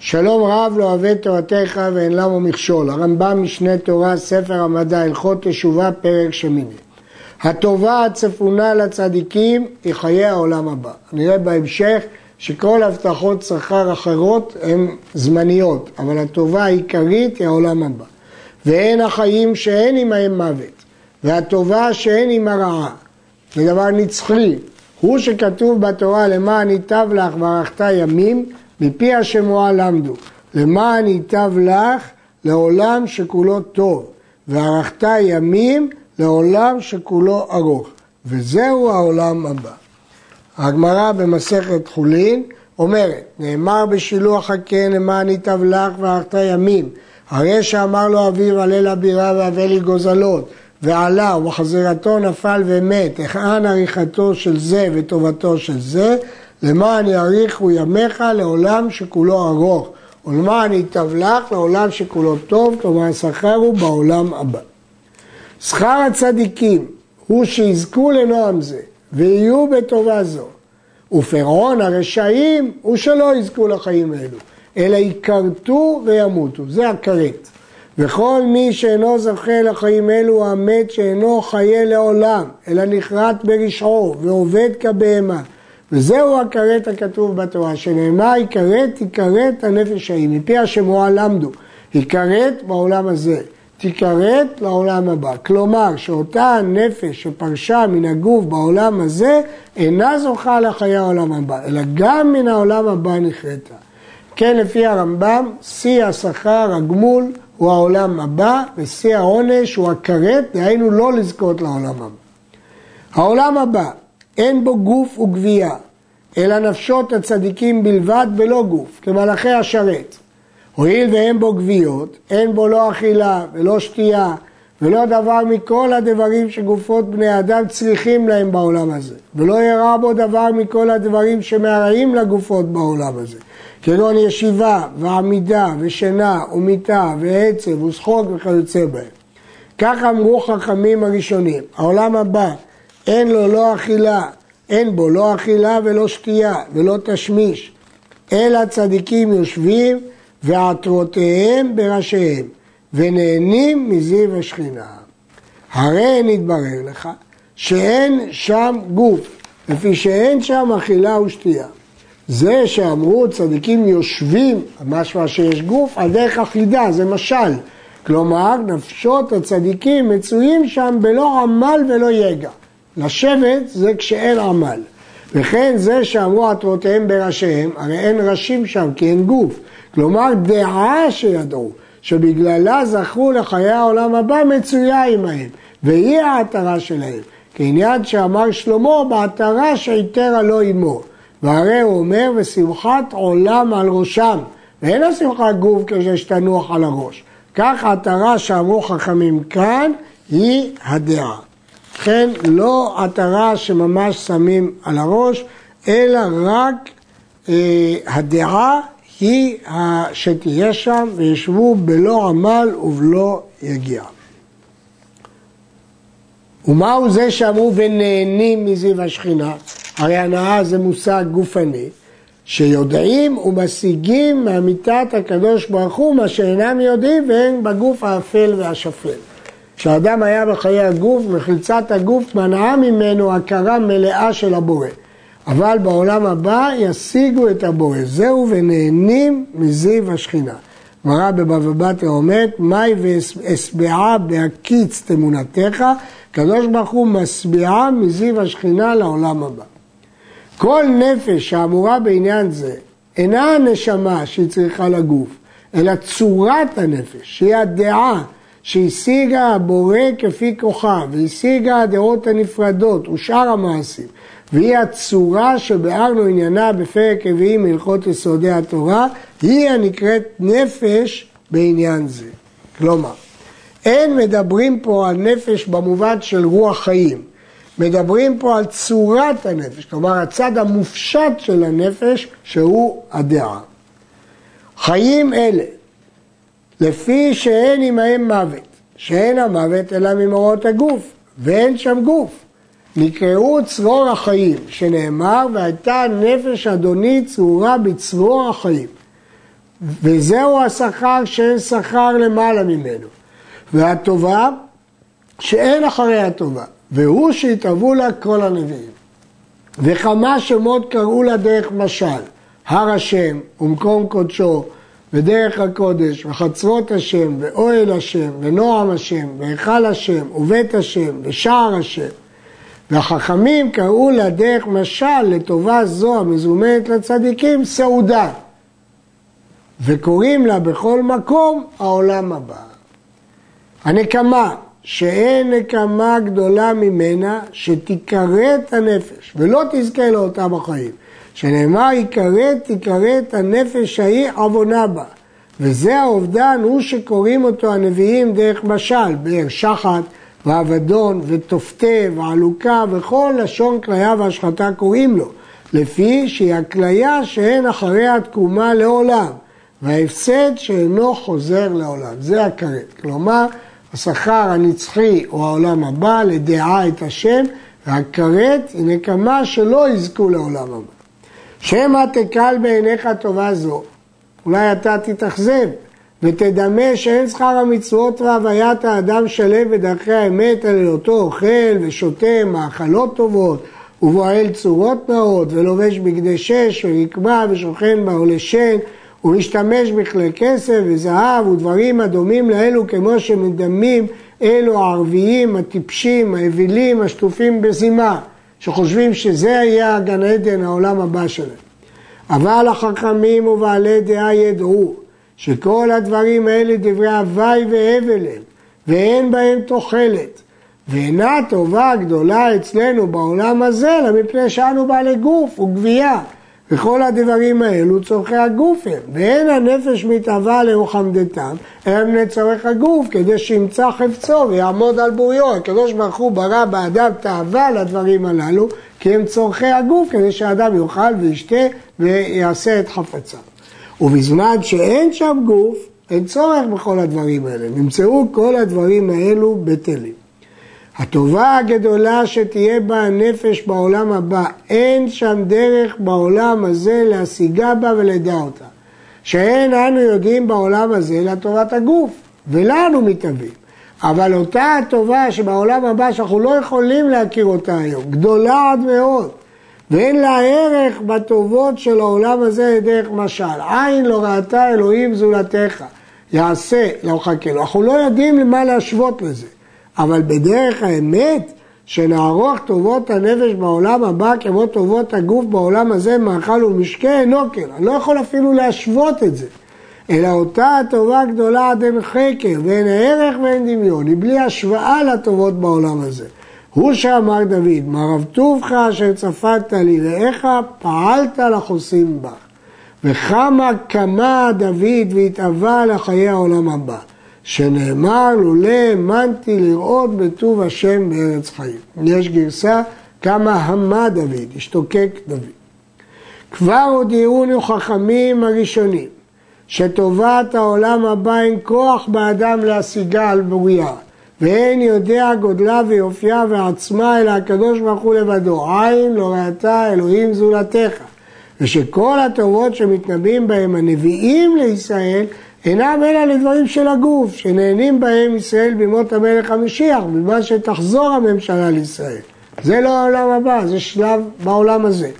שלום רב לא אוהב תורתך ואין למה מכשול. הרמב"ם משנה תורה, ספר המדע, הלכות תשובה, פרק שמיני. הטובה הצפונה לצדיקים היא חיי העולם הבא. נראה בהמשך שכל הבטחות שכר אחרות הן זמניות, אבל הטובה העיקרית היא העולם הבא. ואין החיים שאין עמהם מוות, והטובה שאין עמה רעה. זה דבר נצחי. הוא שכתוב בתורה למען ייטב לך וערכת ימים, מפי השמועה למדו. למען ייטב לך לעולם שכולו טוב, וערכת ימים לעולם שכולו ארוך. וזהו העולם הבא. הגמרא במסכת חולין אומרת, נאמר בשילוח הקן למען ייטב לך וערכת ימים. הרי שאמר לו אביו עלה לבירה והבא לי גוזלות, ועלה ובחזרתו נפל ומת, היכן עריכתו של זה וטובתו של זה, למען יאריכו ימיך לעולם שכולו ארוך, ולמען ייטב לך לעולם שכולו טוב, כלומר השכר הוא בעולם הבא. שכר הצדיקים הוא שיזכו לנועם זה, ויהיו בטובה זו. ופרעון הרשעים הוא שלא יזכו לחיים אלו, אלא יכרתו וימותו, זה הכרת. וכל מי שאינו זוכה לחיים אלו הוא המת שאינו חיה לעולם, אלא נכרת ברשעו ועובד כבהמה. וזהו הכרת הכתוב בתורה, שנאמר יכרת, יכרת הנפש ההיא, מפי השמועה למדו, יכרת בעולם הזה, תיכרת לעולם הבא. כלומר, שאותה הנפש שפרשה מן הגוף בעולם הזה, אינה זוכה לחיי העולם הבא, אלא גם מן העולם הבא נכרתה. כן, לפי הרמב"ם, שיא השכר, הגמול, הוא העולם הבא, ושיא העונש הוא הכרת, דהיינו לא לזכות לעולם הבא. העולם הבא, אין בו גוף וגבייה, אלא נפשות הצדיקים בלבד ולא גוף, כמלאכי השרת. הואיל ואין בו גוויות, אין בו לא אכילה ולא שתייה ולא דבר מכל הדברים שגופות בני אדם צריכים להם בעולם הזה, ולא ירע בו דבר מכל הדברים שמרעים לגופות בעולם הזה, כגון ישיבה ועמידה ושינה ומיטה ועצב ושחוק וכיוצא בהם. כך אמרו חכמים הראשונים, העולם הבא אין לו לא אכילה, אין בו לא אכילה ולא שתייה ולא תשמיש, אלא צדיקים יושבים ועטרותיהם בראשיהם, ונהנים מזיו השכינה. הרי נתברר לך שאין שם גוף, לפי שאין שם אכילה ושתייה. זה שאמרו צדיקים יושבים, משמע שיש גוף, על דרך אחידה, זה משל. כלומר, נפשות הצדיקים מצויים שם בלא עמל ולא יגע. לשבת זה כשאין עמל. וכן זה שאמרו עטרותיהם בראשיהם, הרי אין ראשים שם כי אין גוף. כלומר, דעה שידעו, שבגללה זכו לחיי העולם הבא מצויה עמהם, והיא העטרה שלהם. כעניין שאמר שלמה בעטרה שהיתרה לא עמו. והרי הוא אומר, ושמחת עולם על ראשם. ואין השמחת גוף כשיש תנוח על הראש. כך עטרה שאמרו חכמים כאן, היא הדעה. לכן לא עטרה שממש שמים על הראש, אלא רק אה, הדעה היא שתהיה שם וישבו בלא עמל ובלא יגיע. ומהו זה שאמרו ונהנים מזיו השכינה? הרי הנאה זה מושג גופני, שיודעים ומשיגים מאמיתת הקדוש ברוך הוא מה שאינם יודעים והם בגוף האפל והשפל. כשאדם היה בחיי הגוף, מחיצת הגוף מנעה ממנו הכרה מלאה של הבורא. אבל בעולם הבא ישיגו את הבורא. זהו ונהנים מזיו השכינה. גמרא בבבא בתרא אומרת, מאי ואשבעה בהקיץ תמונתך, קדוש ברוך הוא משביעה מזיו השכינה לעולם הבא. כל נפש שאמורה בעניין זה אינה הנשמה שהיא צריכה לגוף, אלא צורת הנפש, שהיא הדעה שהשיגה הבורא כפי כוחה, והשיגה הדעות הנפרדות ושאר המעשים, והיא הצורה שביארנו עניינה בפרק רביעי מהלכות יסודי התורה, היא הנקראת נפש בעניין זה. כלומר, אין מדברים פה על נפש במובן של רוח חיים, מדברים פה על צורת הנפש, כלומר הצד המופשט של הנפש שהוא הדעה. חיים אלה, לפי שאין עמהם מוות, שאין המוות אלא ממורות הגוף, ואין שם גוף. נקראו צרור החיים, שנאמר, והייתה נפש אדוני צרורה בצרור החיים. וזהו השכר שאין שכר למעלה ממנו. והטובה שאין אחרי הטובה, והוא שהתאבו לה כל הנביאים. וכמה שמות קראו לה דרך משל, הר השם ומקום קודשו ודרך הקודש וחצרות השם ואוהל השם ונועם השם והיכל השם ובית השם ושער השם והחכמים קראו לה דרך משל לטובה זו המזומנת לצדיקים סעודה וקוראים לה בכל מקום העולם הבא. הנקמה שאין נקמה גדולה ממנה שתיכרת הנפש ולא תזכה לאותם החיים. שנאמר יכרת תיכרת הנפש ההיא עוונה בה. וזה האובדן הוא שקוראים אותו הנביאים דרך משל, באר שחת ואבדון ותופתה ועלוקה וכל לשון כליה והשחתה קוראים לו, לפי שהיא הכליה שאין אחריה תקומה לעולם, וההפסד שאינו חוזר לעולם. זה הכרת. כלומר, השכר הנצחי הוא העולם הבא, לדעה את השם, והכרת היא נקמה שלא יזכו לעולם הבא. שמא תקל בעיניך טובה זו, אולי אתה תתאכזב, ותדמה שאין שכר המצוות והוויית האדם שלם בדרכי האמת על היותו אוכל ושותה מאכלות טובות ובועל צורות נאות ולובש בגדי שש ורקמה ושוכן בעולה שן ומשתמש בכלי כסף וזהב ודברים הדומים לאלו כמו שמדמים אלו הערביים, הטיפשים, האווילים, השטופים בזימה, שחושבים שזה יהיה הגן עדן, העולם הבא שלהם. אבל החכמים ובעלי דעה ידעו שכל הדברים האלה דברי הוואי והבל הם, ואין בהם תוחלת. ואינה טובה גדולה אצלנו בעולם הזה, אלא מפני שאנו בעלי גוף וגבייה. וכל הדברים האלו צורכי הגוף הם, ואין הנפש מתאווה לרוחמדתם, מפני צורך הגוף, כדי שימצא חפצו ויעמוד על בוריו. הקדוש ברוך הוא ברא באדם תאווה לדברים הללו, כי הם צורכי הגוף, כדי שהאדם יאכל וישתה ויעשה את חפציו. ובזמן שאין שם גוף, אין צורך בכל הדברים האלה. נמצאו כל הדברים האלו בטלים. הטובה הגדולה שתהיה בה הנפש בעולם הבא, אין שם דרך בעולם הזה להשיגה בה ולדע אותה. שאין אנו יודעים בעולם הזה לטובת הגוף, ולנו מתאבים. אבל אותה הטובה שבעולם הבא שאנחנו לא יכולים להכיר אותה היום, גדולה עד מאוד, ואין לה ערך בטובות של העולם הזה דרך משל. עין לא ראתה אלוהים זולתך, יעשה לא מחכה לו. אנחנו לא יודעים למה להשוות לזה. אבל בדרך האמת, שנערוך טובות הנפש בעולם הבא כמו טובות הגוף בעולם הזה, מאכל ומשקה, אינו כן. אני לא יכול אפילו להשוות את זה. אלא אותה הטובה גדולה עד אין חקר, ואין ערך ואין דמיון, היא בלי השוואה לטובות בעולם הזה. הוא שאמר דוד, מה רב טובך אשר צפת לי רעך, פעלת לחוסים בך. וכמה קמה דוד והתאווה לחיי העולם הבא. שנאמר לולא האמנתי לראות בטוב השם בארץ חיים. יש גרסה כמה המה דוד, השתוקק דוד. כבר הודיעונו חכמים הראשונים שטובת העולם הבא אין כוח באדם להשיגה על בוריה ואין יודע גודלה ויופייה ועצמה אלא הקדוש ברוך הוא לבדו עין לא ראתה אלוהים זולתך ושכל הטובות שמתנבאים בהם הנביאים לישראל אינם אלא לדברים של הגוף, שנהנים בהם ישראל בימות המלך המשיח, בזמן שתחזור הממשלה לישראל. זה לא העולם הבא, זה שלב בעולם הזה.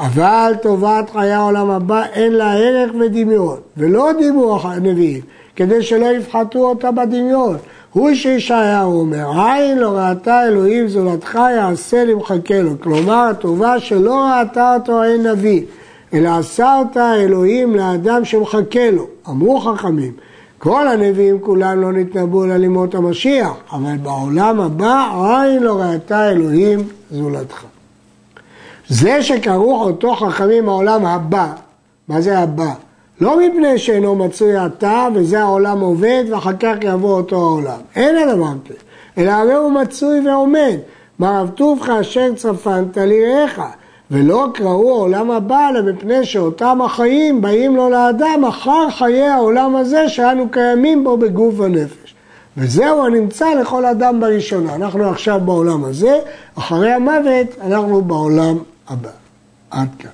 אבל טובת חיי העולם הבא אין לה ערך ודמיון, ולא דיברו הנביאים, כדי שלא יפחתו אותה בדמיון. הוא שישעיהו אומר, עין לא ראתה אלוהים זולתך יעשה למחכה לו. כלומר, הטובה שלא ראתה אותו אין נביא. אלא אותה אלוהים לאדם שמחכה לו. אמרו חכמים, כל הנביאים כולם לא נתנבאו על לימות המשיח, אבל בעולם הבא עין לא ראתה אלוהים זולתך. זה שקראו אותו חכמים העולם הבא, מה זה הבא? לא מפני שאינו מצוי עתה וזה העולם עובד ואחר כך יבוא אותו העולם. אין הדבר כזה. אלא הרי הוא מצוי ועומד. מה רב טובך אשר צפנת ליראיך. ולא קראו העולם הבא, אלא מפני שאותם החיים באים לו לאדם אחר חיי העולם הזה שאנו קיימים בו בגוף ונפש. וזהו הנמצא לכל אדם בראשונה. אנחנו עכשיו בעולם הזה, אחרי המוות אנחנו בעולם הבא. עד כאן.